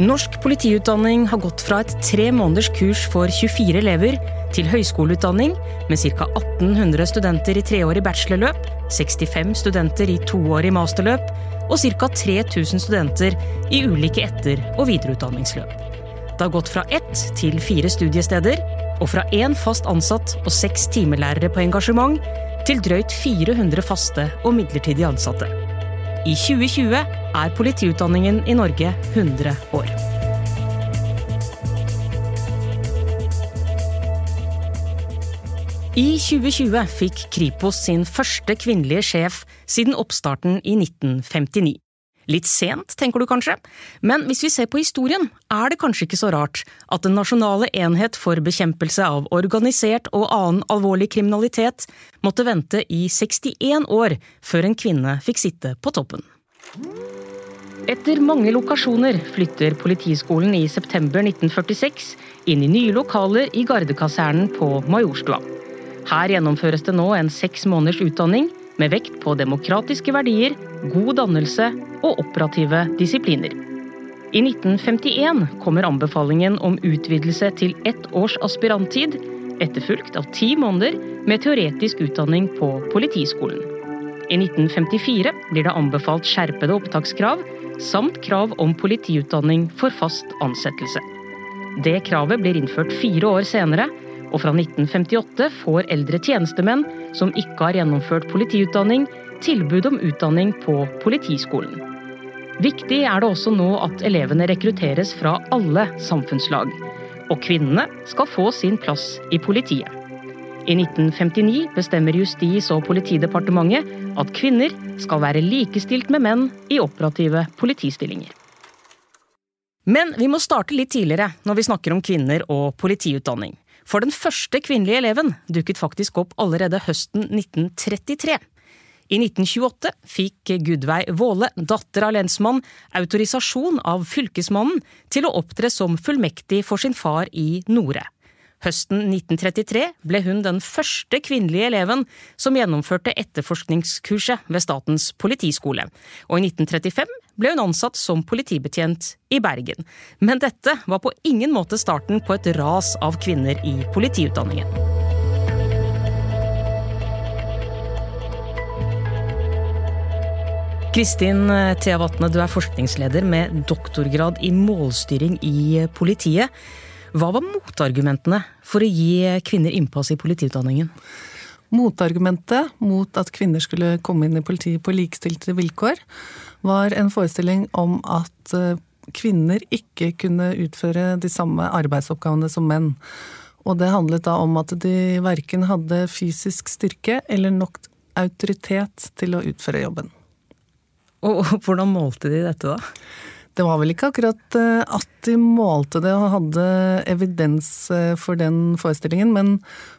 Norsk politiutdanning har gått fra et tre måneders kurs for 24 elever til høyskoleutdanning med ca. 1800 studenter i treårig bachelorløp, 65 studenter i toårig masterløp og ca. 3000 studenter i ulike etter- og videreutdanningsløp. Det har gått fra ett til fire studiesteder, og fra én fast ansatt og seks timelærere på engasjement til drøyt 400 faste og midlertidig ansatte. I 2020 er politiutdanningen i Norge 100 år. I 2020 fikk Kripos sin første kvinnelige sjef siden oppstarten i 1959. Litt sent, tenker du kanskje, men hvis vi ser på historien, er det kanskje ikke så rart at Den nasjonale enhet for bekjempelse av organisert og annen alvorlig kriminalitet måtte vente i 61 år før en kvinne fikk sitte på toppen. Etter mange lokasjoner flytter Politiskolen i september 1946 inn i nye lokaler i Gardekasernen på Majorstua. Her gjennomføres det nå en seks måneders utdanning med vekt på demokratiske verdier, god dannelse og operative disipliner. I 1951 kommer anbefalingen om utvidelse til ett års aspiranttid, etterfulgt av ti måneder med teoretisk utdanning på Politiskolen. I 1954 blir det anbefalt skjerpede opptakskrav, samt krav om politiutdanning for fast ansettelse. Det kravet blir innført fire år senere, og fra 1958 får eldre tjenestemenn som ikke har gjennomført politiutdanning, tilbud om utdanning på Politiskolen. Viktig er det også nå at elevene rekrutteres fra alle samfunnslag. Og kvinnene skal få sin plass i politiet. I 1959 bestemmer Justis- og politidepartementet at kvinner skal være likestilt med menn i operative politistillinger. Men vi må starte litt tidligere når vi snakker om kvinner og politiutdanning. For den første kvinnelige eleven dukket faktisk opp allerede høsten 1933. I 1928 fikk Gudveig Våle, datter av lensmann, autorisasjon av fylkesmannen til å opptre som fullmektig for sin far i Nore. Høsten 1933 ble hun den første kvinnelige eleven som gjennomførte etterforskningskurset ved Statens politiskole, og i 1935 ble hun ansatt som politibetjent i Bergen. Men dette var på ingen måte starten på et ras av kvinner i politiutdanningen. Kristin Thea Vatne, du er forskningsleder med doktorgrad i målstyring i politiet. Hva var motargumentene for å gi kvinner innpass i politiutdanningen? Motargumentet mot at kvinner skulle komme inn i politiet på likestilte vilkår, var en forestilling om at eh, kvinner ikke kunne utføre de samme arbeidsoppgavene som menn. Og det handlet da om at de verken hadde fysisk styrke eller nok autoritet til å utføre jobben. Og hvordan målte de dette, da? Det var vel ikke akkurat eh, at de målte det og hadde evidens eh, for den forestillingen, men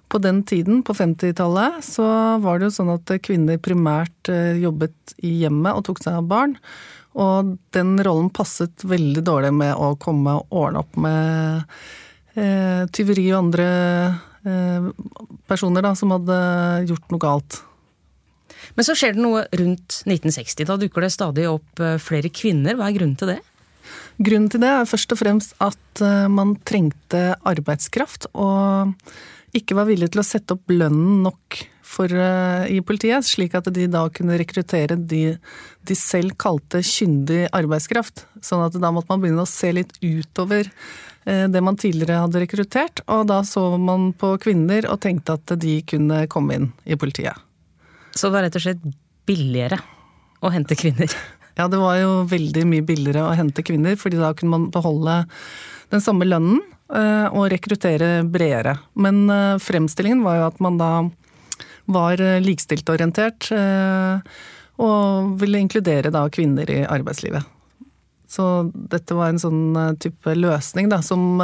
på den tiden, på 50-tallet, så var det jo sånn at kvinner primært eh, jobbet i hjemmet og tok seg av barn. Og den rollen passet veldig dårlig med å komme og ordne opp med eh, tyveri og andre eh, personer da, som hadde gjort noe galt. Men så skjer det noe rundt 1960. Da dukker det stadig opp flere kvinner. Hva er grunnen til det? Grunnen til det er først og fremst at eh, man trengte arbeidskraft, og ikke var villig til å sette opp lønnen nok for, eh, i politiet, slik at de da kunne rekruttere de de selv kalte kyndig arbeidskraft. Sånn at da måtte man begynne å se litt utover det man tidligere hadde rekruttert, og da så man på kvinner og tenkte at de kunne komme inn i politiet. Så det var rett og slett billigere å hente kvinner? Ja, det var jo veldig mye billigere å hente kvinner, fordi da kunne man beholde den samme lønnen eh, og rekruttere bredere. Men eh, fremstillingen var jo at man da var likestilt orientert og ville inkludere da kvinner i arbeidslivet. Så dette var en sånn type løsning da, som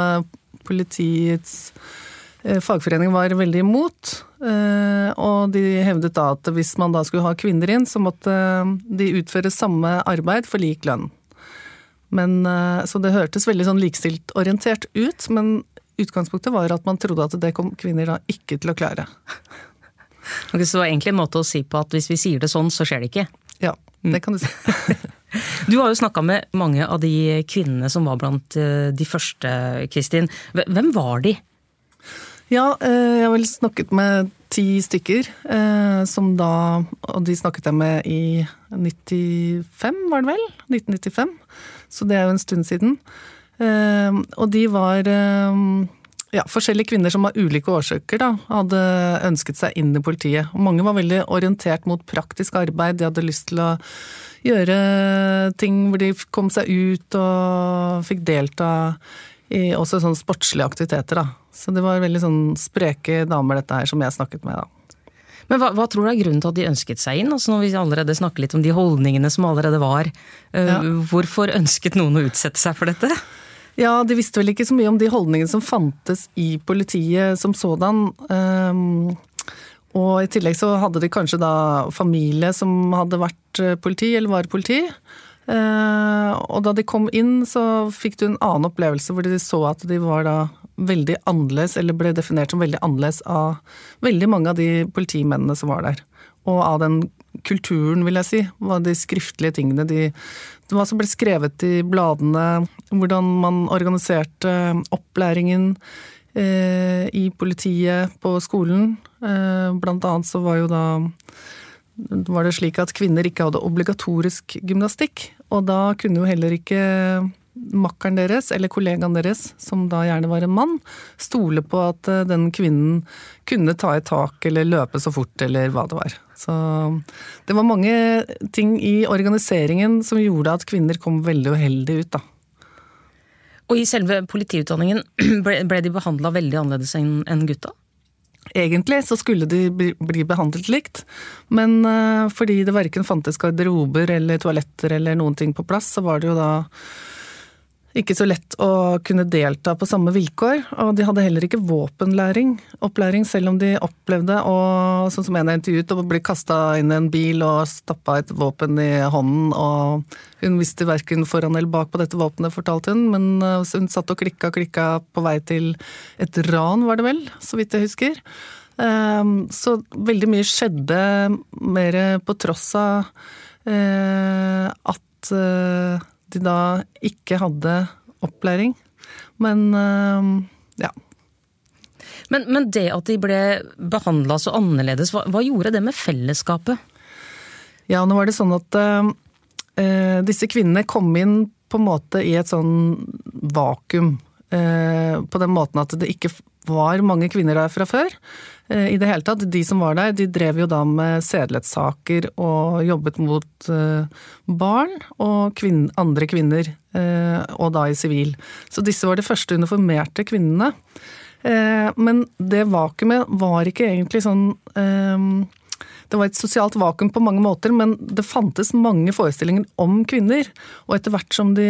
politiets Eh, fagforeningen var veldig imot, eh, og de hevdet da at hvis man da skulle ha kvinner inn, så måtte de utføre samme arbeid for lik lønn. Men, eh, så det hørtes veldig sånn likestiltorientert ut, men utgangspunktet var at man trodde at det kom kvinner da ikke til å klare. Okay, så det var egentlig en måte å si på at hvis vi sier det sånn, så skjer det ikke? Ja, det kan du si. Du har jo snakka med mange av de kvinnene som var blant eh, de første, Kristin. Hvem var de? Ja, eh, jeg har vel snakket med ti stykker. Eh, som da Og de snakket jeg med i 95, var det vel? 1995. Så det er jo en stund siden. Og de var ja, forskjellige kvinner som av ulike årsaker da, hadde ønsket seg inn i politiet. Og mange var veldig orientert mot praktisk arbeid. De hadde lyst til å gjøre ting hvor de kom seg ut og fikk delta i også sånne sportslige aktiviteter. Da. Så det var veldig sånn spreke damer dette her som jeg snakket med. da. Men hva, hva, tror du er grunnen til at de ønsket seg inn? Altså når vi allerede snakker litt om de holdningene som allerede var. Eh, ja. Hvorfor ønsket noen å utsette seg for dette? Ja, de visste vel ikke så mye om de holdningene som fantes i politiet som sådan. Um, og i tillegg så hadde de kanskje da familie som hadde vært eh, politi, eller var politi. Uh, og da de kom inn, så fikk du en annen opplevelse hvor de så at de var da veldig annerledes, eller ble definert som veldig annerledes av veldig mange av de politimennene som var der. Og av den kulturen, vil jeg si. Var de skriftlige tingene. De, var som ble skrevet i bladene. Hvordan man organiserte opplæringen eh, i politiet på skolen. Eh, blant annet så var jo da var det slik at kvinner ikke hadde obligatorisk gymnastikk. Og da kunne jo heller ikke makkeren deres, eller kollegaen deres, som da gjerne var en mann, stole på at eh, den kvinnen kunne ta i tak eller løpe så fort eller hva det var. Så det var mange ting i organiseringen som gjorde at kvinner kom veldig uheldig ut, da. Og i selve politiutdanningen ble de behandla veldig annerledes enn gutta? Egentlig så skulle de bli behandlet likt, men eh, fordi det verken fantes garderober eller toaletter eller noen ting på plass, så var det jo da ikke så lett å kunne delta på samme vilkår. Og de hadde heller ikke våpenlæring, opplæring, selv om de opplevde å, sånn som en intervjuet, å bli kasta inn i en bil og stappa et våpen i hånden. Og hun visste verken foran eller bak på dette våpenet, fortalte hun, men eh, hun satt og klikka og klikka på vei til et ran, var det vel, så vidt jeg husker. Ehm, så veldig mye skjedde mer på tross av eh, at eh, de da ikke hadde opplæring. Men øh, ja. Men, men, det at de ble behandla så annerledes, hva, hva, gjorde det med fellesskapet? Ja, nå var det sånn at øh, disse kvinnene kom inn på en måte i et sånn vakuum. Øh, på den måten at det ikke var mange kvinner der fra før. Eh, i det hele tatt. De som var der, de drev jo da med sedelighetssaker og jobbet mot eh, barn og kvinn, andre kvinner, eh, og da i sivil. Så disse var de første uniformerte kvinnene. Men det vakuumet var ikke egentlig sånn det var et sosialt vakuum på mange måter, men det fantes mange forestillinger om kvinner. Og etter hvert som de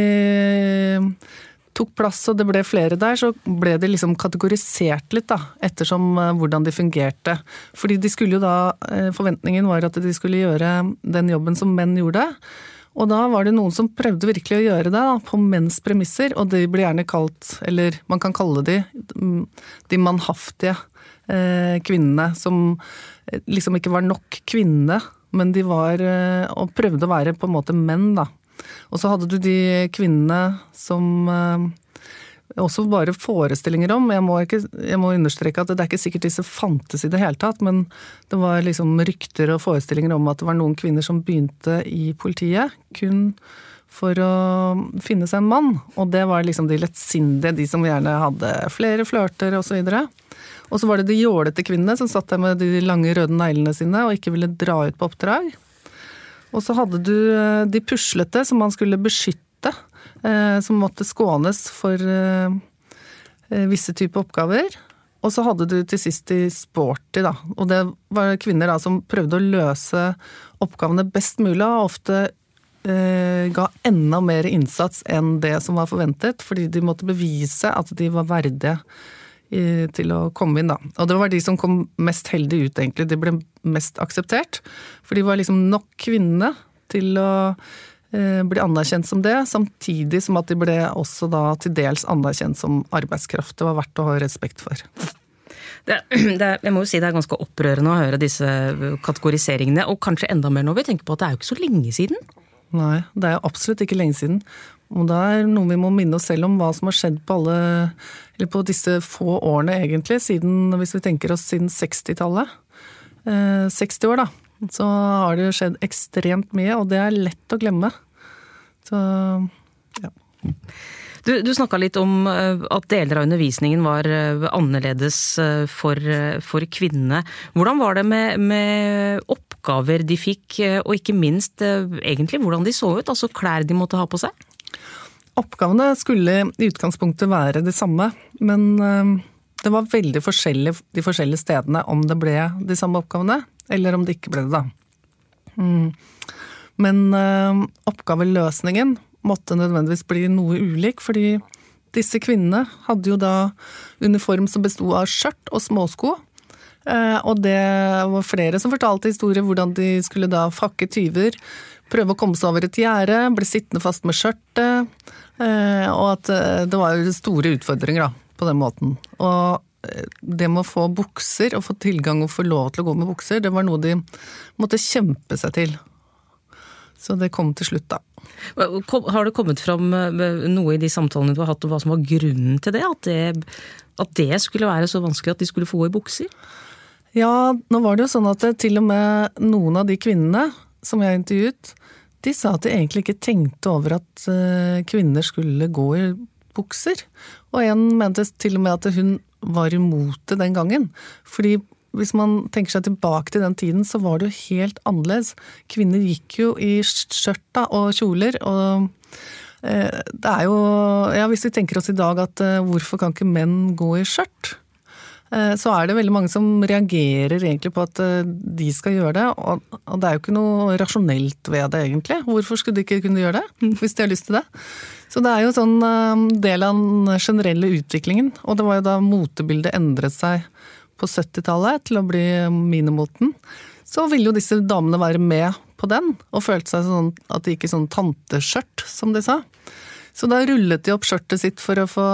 tok plass og det ble flere der, så ble det liksom kategorisert litt, da. Ettersom eh, hvordan de fungerte. Fordi de skulle jo da eh, Forventningen var at de skulle gjøre den jobben som menn gjorde. Og da var det noen som prøvde virkelig å gjøre det, da, på menns premisser. Og de blir gjerne kalt, eller man kan kalle de, mm, de mannhaftige eh, kvinnene. Som liksom ikke var nok kvinne, men de var Og prøvde å være på en måte menn, da. Og så hadde du de kvinnene som eh, også bare forestillinger om. Jeg må, ikke, jeg må, understreke at det er ikke sikkert disse fantes i det hele tatt, men det var liksom rykter og forestillinger om at det var noen kvinner som begynte i politiet kun for å finne seg en mann. Og det var liksom de lettsindige, de som gjerne hadde flere flørter osv. Og så var det de jålete kvinnene som satt der med de lange røde neglene sine og ikke ville dra ut på oppdrag. Og så hadde du eh, de puslete som man skulle beskytte, eh, som måtte skånes for eh, visse typer oppgaver. Og så hadde du til sist de sporty, da. Og det var kvinner da som prøvde å løse oppgavene best mulig, og ofte ga enda mer innsats enn det som var forventet, fordi de måtte bevise at de var verdige til å komme inn, da. Og det var de som kom mest heldig ut, egentlig. De ble mest akseptert. For de var liksom nok kvinner til å eh, bli anerkjent som det, samtidig som at de ble også da til dels anerkjent som arbeidskraft. Det var verdt å ha respekt for. Det, det, jeg må jo si det er ganske opprørende å høre disse kategoriseringene, og kanskje enda mer når vi tenker på at det er jo ikke så lenge siden. Nei, det er jo absolutt ikke lenge siden. Og det er noe vi må minne oss selv om hva som har skjedd på alle Eller på disse få årene, egentlig, siden, hvis vi tenker oss siden 60-tallet. Eh, 60 år, da. Så har det jo skjedd ekstremt mye, og det er lett å glemme. Så ja. Du, du snakka litt om eh, at deler av undervisningen var eh, annerledes eh, for, for kvinnene. Hvordan var det med, med, oppgaver de fikk, og ikke minst egentlig hvordan de så ut? Altså klær de måtte ha på seg? Oppgavene skulle i utgangspunktet være de samme, men det var veldig forskjellig de forskjellige stedene om det ble de samme oppgavene, eller om det ikke ble det, da. Mm. Men oppgaveløsningen måtte nødvendigvis bli noe ulik, fordi disse kvinnene hadde jo da uniform som besto av skjørt og småsko. Øh, og det var flere som fortalte historier hvordan de skulle da fakke tyver, prøve å komme seg over et gjerde, bli sittende fast med skjørtet. Øh, og at det var store utfordringer da, på den måten. Og det med å få bukser, og få tilgang og få lov til å gå med bukser, det var noe de måtte kjempe seg til. Så det kom til slutt, da. Har det kommet fram eh, noe i de samtalene du har hatt, og hva som var grunnen til det? At, det? at det skulle være så vanskelig at de skulle få i bukser? Ja, nå var det jo sånn at til og med noen av de kvinnene som jeg intervjuet, de sa at de egentlig ikke tenkte over at eh, kvinner skulle gå i bukser. Og en mente til og med at hun var imot det den gangen. Fordi hvis man tenker seg tilbake til den tiden, så var det jo helt annerledes. Kvinner gikk jo i skjørta og kjoler, og eh, det er jo Ja, hvis vi tenker oss i dag at eh, hvorfor kan ikke menn gå i skjørt? Eh, så er det veldig mange som reagerer egentlig på at de skal gjøre det, og, og det er jo ikke noe rasjonelt ved det egentlig. Hvorfor skulle de ikke kunne gjøre det, hvis de har lyst til det? Så det er jo sånn del av den generelle utviklingen, og det var jo da motebildet endret seg på 70-tallet til å bli minimoten, så ville jo disse damene være med på den, og følte seg sånn at de gikk i sånn tanteskjørt, som de sa. Så da rullet de opp skjørtet sitt for å få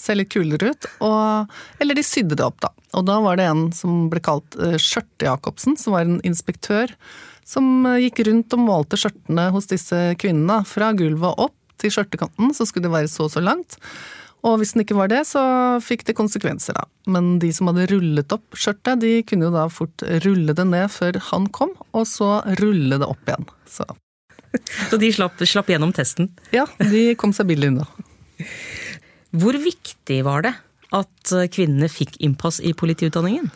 se litt kulere ut, og, eller de sydde det opp, da. Og da var det en som ble kalt eh, Skjørte-Jacobsen, som var en inspektør, som eh, gikk rundt og målte skjørtene hos disse kvinnene. Fra gulvet opp til skjørtekanten, så skulle det være så og så langt. Og hvis den ikke var det, så fikk det konsekvenser, da. Men de som hadde rullet opp skjørtet, de kunne jo da fort rulle det ned før han kom, og så rulle det opp igjen. Så, så de slapp, slapp gjennom testen? Ja, de kom seg billig unna. Hvor viktig var det at kvinnene fikk innpass i politiutdanningen?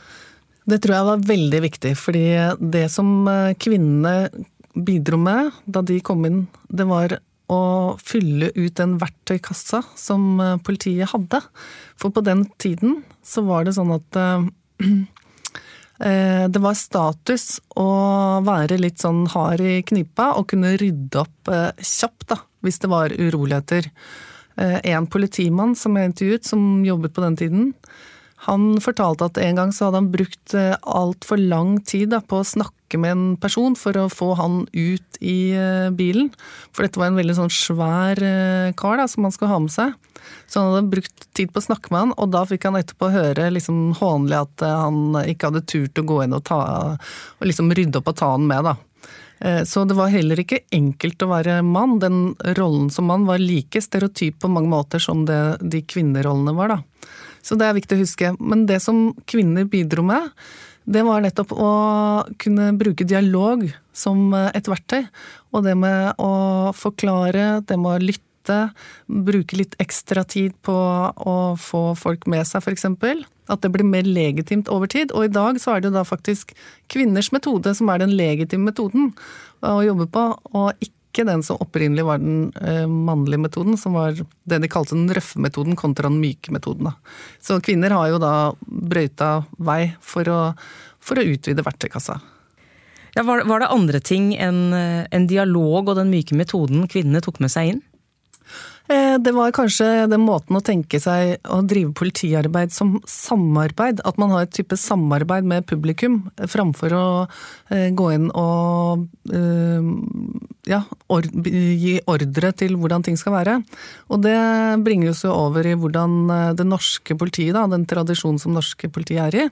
Det tror jeg var veldig viktig, fordi det som kvinnene bidro med da de kom inn, det var å fylle ut den verktøykassa som eh, politiet hadde. For på den tiden så var det sånn at eh, eh, det var status å være litt sånn hard i knipa og kunne rydde opp kjapt da, hvis det var uroligheter. En politimann som jeg intervjuet, som jobbet på den tiden, han fortalte at en gang så hadde han brukt eh, altfor lang tid da, på å snakke med en person for å få han ut i eh, bilen. For dette var en veldig sånn svær eh, kar da, som han skulle ha med seg. Så han hadde brukt tid på å snakke med han, og da fikk han etterpå høre liksom hånlig at han ikke hadde turt å gå inn og, ta, og liksom rydde opp og ta han med. da. Så det var heller ikke enkelt å være mann. Den rollen som mann var like stereotyp på mange måter som det de kvinnerollene var. da. Så det er viktig å huske. Men det som kvinner bidro med, det var nettopp å kunne bruke dialog som et verktøy. Og det med å forklare, det med å lytte, bruke litt ekstra tid på å få folk med seg, f.eks. At det blir mer legitimt over tid. Og i dag så er det jo da faktisk kvinners metode som er den legitime metoden å jobbe på, og ikke den som opprinnelig var den eh, mannlige metoden, som var det de kalte den røffe metoden kontra den myke metoden. Så kvinner har jo da brøyta vei for å, for å utvide verktøykassa. Ja, var, det andre ting enn en dialog og den myke metoden kvinnene tok med seg inn? Eh, det var kanskje den måten å tenke seg å drive politiarbeid som samarbeid. At man har et type samarbeid med publikum, framfor å eh, gå inn og eh, ja, or gi ordre til hvordan ting skal være. Og det bringer oss jo over i hvordan det norske politiet, da, den tradisjonen som norske politiet er i,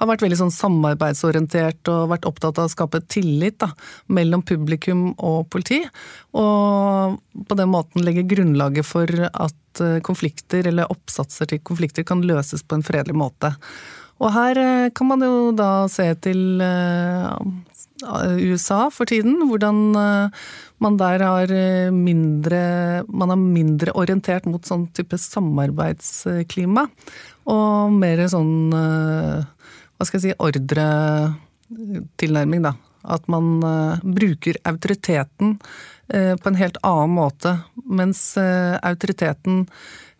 har vært veldig sånn samarbeidsorientert og vært opptatt av å skape tillit da, mellom publikum og politi. Og på den måten legge grunnlaget for at eh, konflikter eller oppsatser til konflikter kan løses på en fredelig måte. Og her eh, kan man jo da se til eh, USA for tiden, hvordan man der har mindre Man er mindre orientert mot sånn type samarbeidsklima, og mer sånn hva skal jeg si, ordretilnærming, da. At man uh, bruker autoriteten uh, på en helt annen måte. Mens uh, autoriteten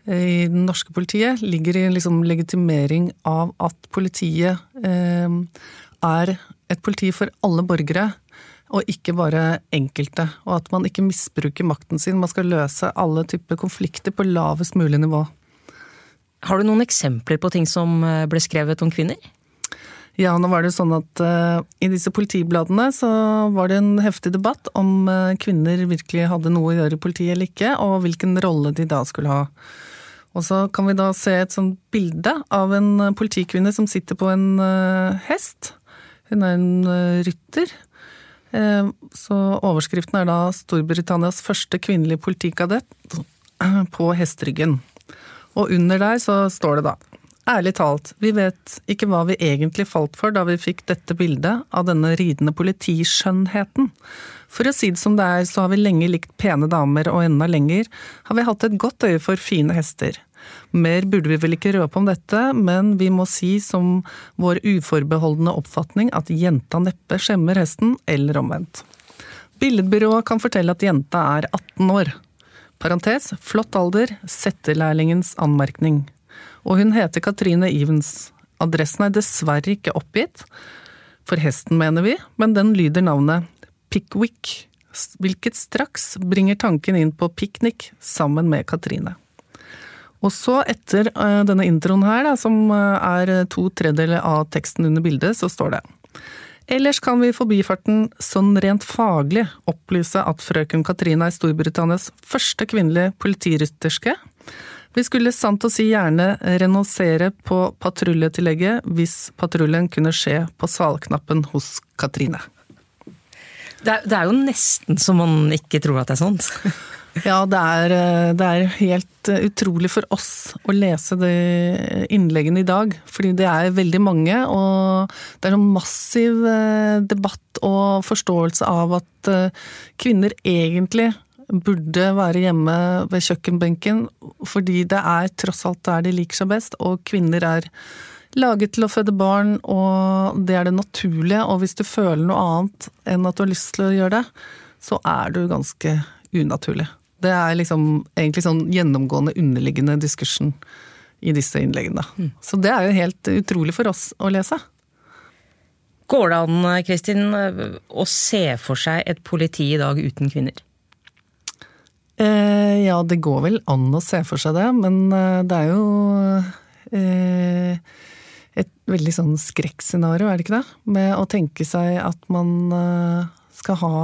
i det norske politiet ligger i liksom legitimering av at politiet er et politi for alle borgere, og ikke bare enkelte. Og at man ikke misbruker makten sin. Man skal løse alle typer konflikter på lavest mulig nivå. Har du noen eksempler på ting som ble skrevet om kvinner? Ja, nå var det sånn at uh, i disse politibladene så var det en heftig debatt om uh, kvinner virkelig hadde noe å gjøre i politiet eller ikke, og hvilken rolle de da skulle ha. Og så kan vi da se et sånt bilde av en uh, politikvinne som sitter på en hest. Hun er en rytter. Så overskriften er da 'Storbritannias første kvinnelige politikadett på hesteryggen'. Og under der så står det da Ærlig talt, vi vet ikke hva vi egentlig falt for da vi fikk dette bildet av denne ridende politiskjønnheten. For å si det som det er, så har vi lenge likt pene damer, og enda lenger har vi hatt et godt øye for fine hester. Mer burde vi vel ikke røpe om dette, men vi må si som vår uforbeholdne oppfatning at jenta neppe skjemmer hesten, eller omvendt. Billedbyrået kan fortelle at jenta er 18 år. Parentes, flott alder, settelærlingens anmerkning og hun heter Katrine Evens. Adressen er dessverre ikke oppgitt, for hesten mener vi, men den lyder navnet Pickwick, hvilket straks bringer tanken inn på piknik sammen med Katrine. Og så, etter eh, denne introen her, da, som eh, er to tredjedeler av teksten under bildet, så står det Ellers kan vi i forbifarten sånn rent faglig opplyse at frøken Katrine er Storbritannias første kvinnelige politirytterske, vi skulle sant å si gjerne renonsere på patruljetillegget hvis patruljen kunne skje på svalknappen hos Katrine. Det er, det er, jo nesten så man ikke tror at det er sånt. ja, det er, det er, helt utrolig for oss å lese de innleggene i dag. Fordi det er veldig mange, og det er en massiv eh, debatt og forståelse av at eh, kvinner egentlig burde være hjemme ved kjøkkenbenken, fordi det er tross alt der de liker seg best, og kvinner er laget til å føde barn, og det er det naturlige, og hvis du føler noe annet enn at du har lyst til å gjøre det, så er du ganske unaturlig. Det er liksom egentlig sånn gjennomgående underliggende diskursen i disse innleggene. Mm. Så det er jo helt utrolig for oss å lese. Går det an, Kristin, å se for seg et politi i dag uten kvinner? Eh, ja, det går vel an å se for seg det, men eh, det er jo eh, et veldig sånn skrekkscenario, er det ikke det? Med å tenke seg at man eh, skal ha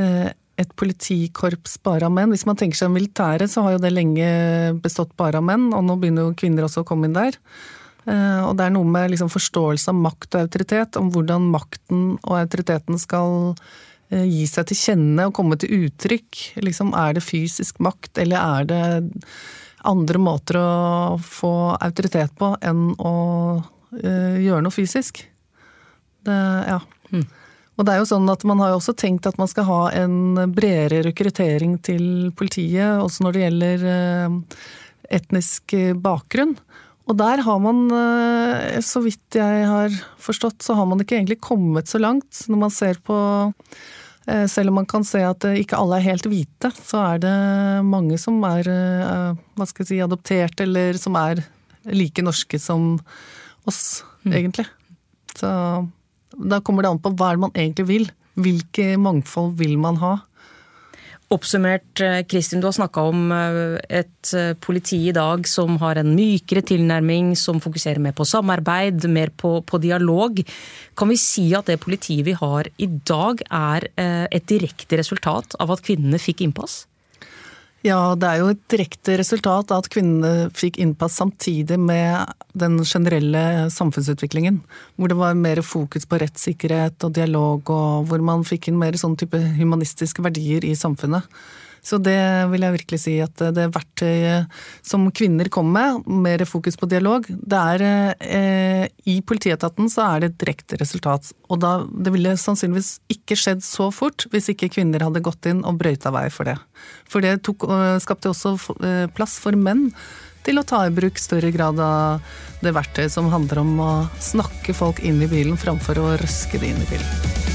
eh, et politikorps bare av menn. Hvis man tenker seg militæret, så har jo det lenge bestått bare av menn, og nå begynner jo kvinner også å komme inn der. Og det er noe med liksom forståelse av makt og autoritet, om hvordan makten og autoriteten skal gi seg til kjenne og komme til uttrykk? Liksom, er det fysisk makt, eller er det andre måter å få autoritet på enn å uh, gjøre noe fysisk? Det, ja. Mm. Og det er jo sånn at Man har jo også tenkt at man skal ha en bredere rekruttering til politiet, også når det gjelder uh, etnisk bakgrunn. Og der har man, så vidt jeg har forstått, så har man ikke egentlig kommet så langt. Når man ser på Eh, selv om man kan se at eh, ikke alle er helt hvite, så er det mange som er eh, hva skal jeg si, adoptert, eller som er like norske som oss, mm. egentlig. Så da kommer det an på hva man egentlig vil. Hvilke mangfold vil man ha? Oppsummert, eh, Kristin, du har snakka om eh, et eh, politi i dag som har en mykere tilnærming, som fokuserer mer på samarbeid, mer på, på dialog. Kan vi si at det politiet vi har i dag er et direkte resultat av at kvinnene fikk innpass? Ja, det er jo et direkte resultat at kvinnene fikk innpass samtidig med den generelle samfunnsutviklingen. Hvor det var mer fokus på rettssikkerhet og dialog, og hvor man fikk inn mer sånn type humanistiske verdier i samfunnet. Så det vil jeg virkelig si at det verktøyet som kvinner kommer med, mer fokus på dialog, det er eh, I politietaten så er det et direkte resultat. Og da, det ville sannsynligvis ikke skjedd så fort hvis ikke kvinner hadde gått inn og brøyta vei for det. For det tok, skapte også eh, plass for menn til å ta i bruk større grad av det verktøyet som handler om å snakke folk inn i bilen framfor å røske det inn i bilen.